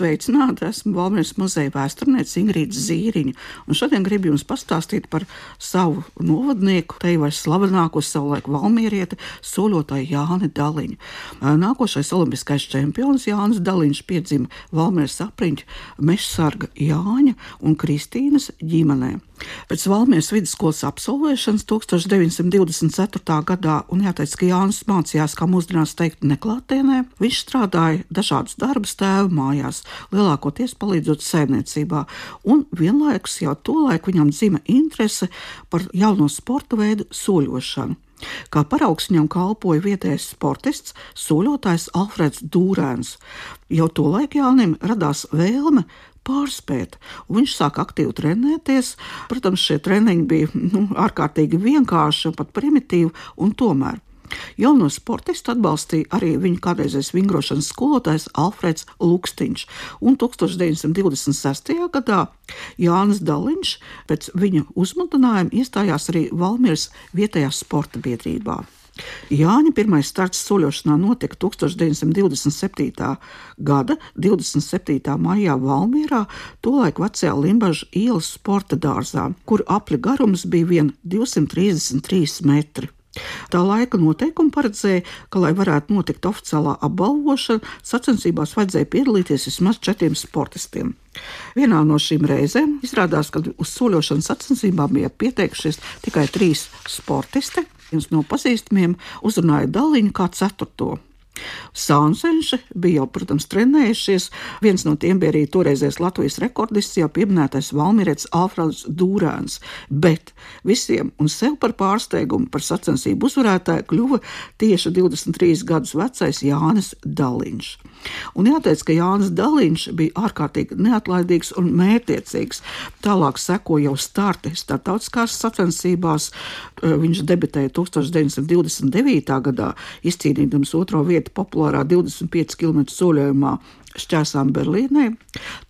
Sveicināti! Esmu Valmijas muzeja vēsturniece Ingrīda Zīriņa, un šodien gribu jums pastāstīt par savu novadnieku, te jau slavenāko savulaik valmierieti, soļotāju Jāni Daliņu. Nākošais olimpiskais čempions Jānis Daliņš piedzima Valmijas apriņķa mežsarga Jāņa un Kristīnas ģimenē. Pēc Valmijas vidusskolas absolvēšanas 1924. gadā, un jāteic, ka Jānis mācījās, kā mūsdienās teikt, neklātienē, viņš strādāja dažādus darbus tēva mājās, lielākoties palīdzot saimniecībā, un vienlaikus jau tolaik viņam dzima interese par jauno sporta veidu soļošanu. Kā paraugs viņam kalpoja vietējais sportists, soļotājs Alfreds Dūrēns. Jau tolaik Jānim radās vēlme pārspēt. Un viņš sāka aktīvi trenēties. Protams, šie treniņi bija nu, ārkārtīgi vienkārši un pat primitīvi, un tomēr. Jauno sportistu atbalstīja arī viņa kādreizējais vingrošanas skolotājs Alfreds Lukstiņš, un 1926. gadā Jānis Daliņš pēc viņa uzmundrinājuma iestājās arī Valmieras vietējā sporta biedrībā. Jāņa pirmais starts soļošanā notika 1927. gada 27. maijā Valmierā, tolaik vecajā Limbaža ielas sporta dārzā, kur apli garums bija vien 233 metri. Tā laika noteikumi paredzēja, ka, lai varētu notikt oficiālā apbalvošana, sacensībās vajadzēja piedalīties vismaz četriem sportistiem. Vienā no šīm reizēm izrādās, ka uz soļošanas sacensībām bija pieteikušies tikai trīs sportisti. Viens no pazīstamiem uzrunāja Daliņu kā ceturto. Sānsenši bija jau, protams, trenējušies. Viens no tiem bija arī toreizējais Latvijas rekordists, jau pieminētais Valmīrēts Alfreds Dūrēns. Bet visiem un sev par pārsteigumu par sacensību uzvarētāju kļuva tieši 23 gadus vecais Jānis Daliņš. Un jāteic, ka Jānis Daliņš bija ārkārtīgi neatlaidīgs un mērķiecīgs. Tālāk seko jau starti starptautiskās sacensībās. Viņš debitēja 1929. gadā, izcīnījams otro vietu populārā 25 km soļojumā šķērsām Berlīnē.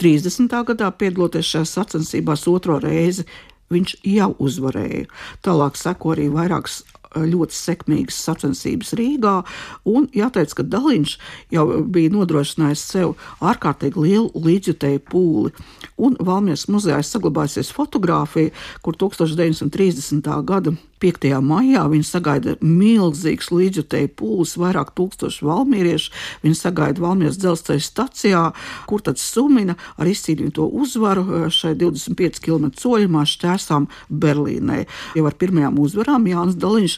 30. gadā piedaloties šajās sacensībās otro reizi, viņš jau uzvarēja. Tālāk seko arī vairākas ļoti sekmīgas sacensības Rīgā. Un jāteic, ka Daliņš jau bija nodrošinājis sev ārkārtīgi lielu līdzjutēju pūli. Un Valmijas muzejā saglabājusies fotografija, kur 1930. gada 5. maijā viņi sagaida milzīgs līdzjutēju pūlis, vairāk tūkstoši valmieriešu. Viņi sagaida Valmijas dzelzceļa stacijā, kur tad sumina ar izcīnīto uzvaru eh, šai 25 km soļumā šķērsām Berlīnē. Jau ar pirmajām uzvarām Jānis Daliņš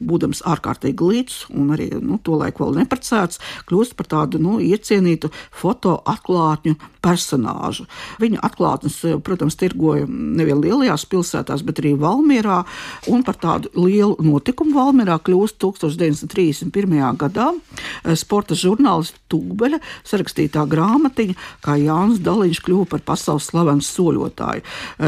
būdams ārkārtīgi līdz un arī nu, to laiku vēl neprecēts, kļūst par tādu nu, iecienītu fotoatklātņu personāžu. Viņa atklātnes, protams, tirgoja nevien lielajās pilsētās, bet arī Valmierā, un par tādu lielu notikumu Valmierā kļūst 1931. gadā sporta žurnālists Tūbeļa sarakstītā grāmatiņa, kā Jānis Daliņš kļuva par pasaules slavenu soļotāju.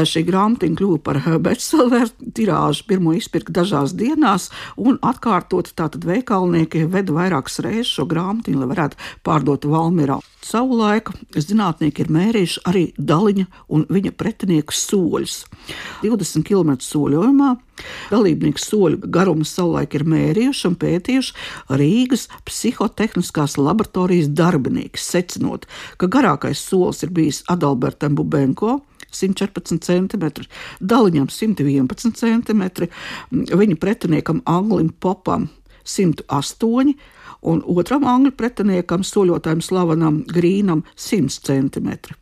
Šī grāmatiņa kļuva par bestselleru tirāžu, pirmo izpirka dažās dienās, un atkārtot tātad veikalnieki veda vairākas reizes šo grāmatiņu, lai varētu pārdot Valmirā. Savu laiku zinātnieki ir mērījuši arī Daliņa un viņa pretinieku soļus. 20 km soļojumā dalībnieku soļu garumu savulaik ir mērījuši un pētījuši Rīgas psihotehniskās laboratorijas darbinieki, secinot, ka garākais solis ir bijis Adalbertam Bubenko, 114 cm, Daliņam 111 cm, viņa pretiniekam Anglim Popam 108 un otram angļu pretiniekam, soļotājam Slavanam Grīnam 100 cm.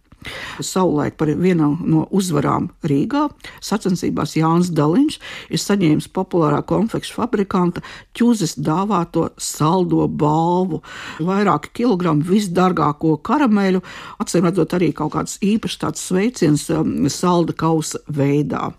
Savulaik par vienu no uzvarām Rīgā sacensībās Jānis Daliņš ir saņēmis populārā konfekšu fabrikanta ķūzes dāvāto saldo balvu. Vairāki kilogrami visdārgāko karameļu, acīm redzot arī kaut kāds īpašs tāds sveiciens um, salda kausa veidā.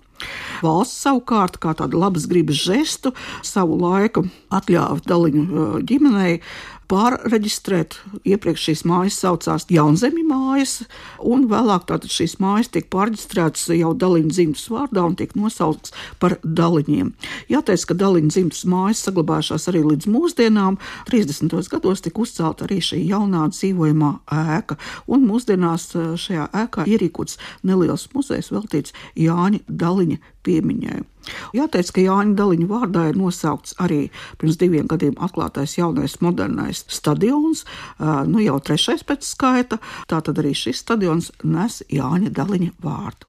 Valsts savukārt, kā tādu labas gribas žestu, savu laiku atļāva Daliņu uh, ģimenei pārreģistrēt. Iepriekš šīs mājas saucās Jaunzemju mājas, un vēlāk tātad šīs mājas tiek pārreģistrētas jau Daliņu dzimtas vārdā un tiek nosauktas par Daliņiem. Jāteic, ka Daliņu dzimtas mājas saglabājušās arī līdz mūsdienām. 30. gados tika uzcelta arī šī jaunā dzīvojamā ēka, un mūsdienās uh, šajā ēkā ierīkots neliels muzejs veltīts Jāņa Daliņa piemiņai. Jāteic, ka Jāņa Daliņa vārdā ir nosaukts arī pirms diviem gadiem atklātais jaunais modernais stadions, nu jau trešais pēc skaita. Tātad arī šis stadions nes Jāņa Daliņa vārdu.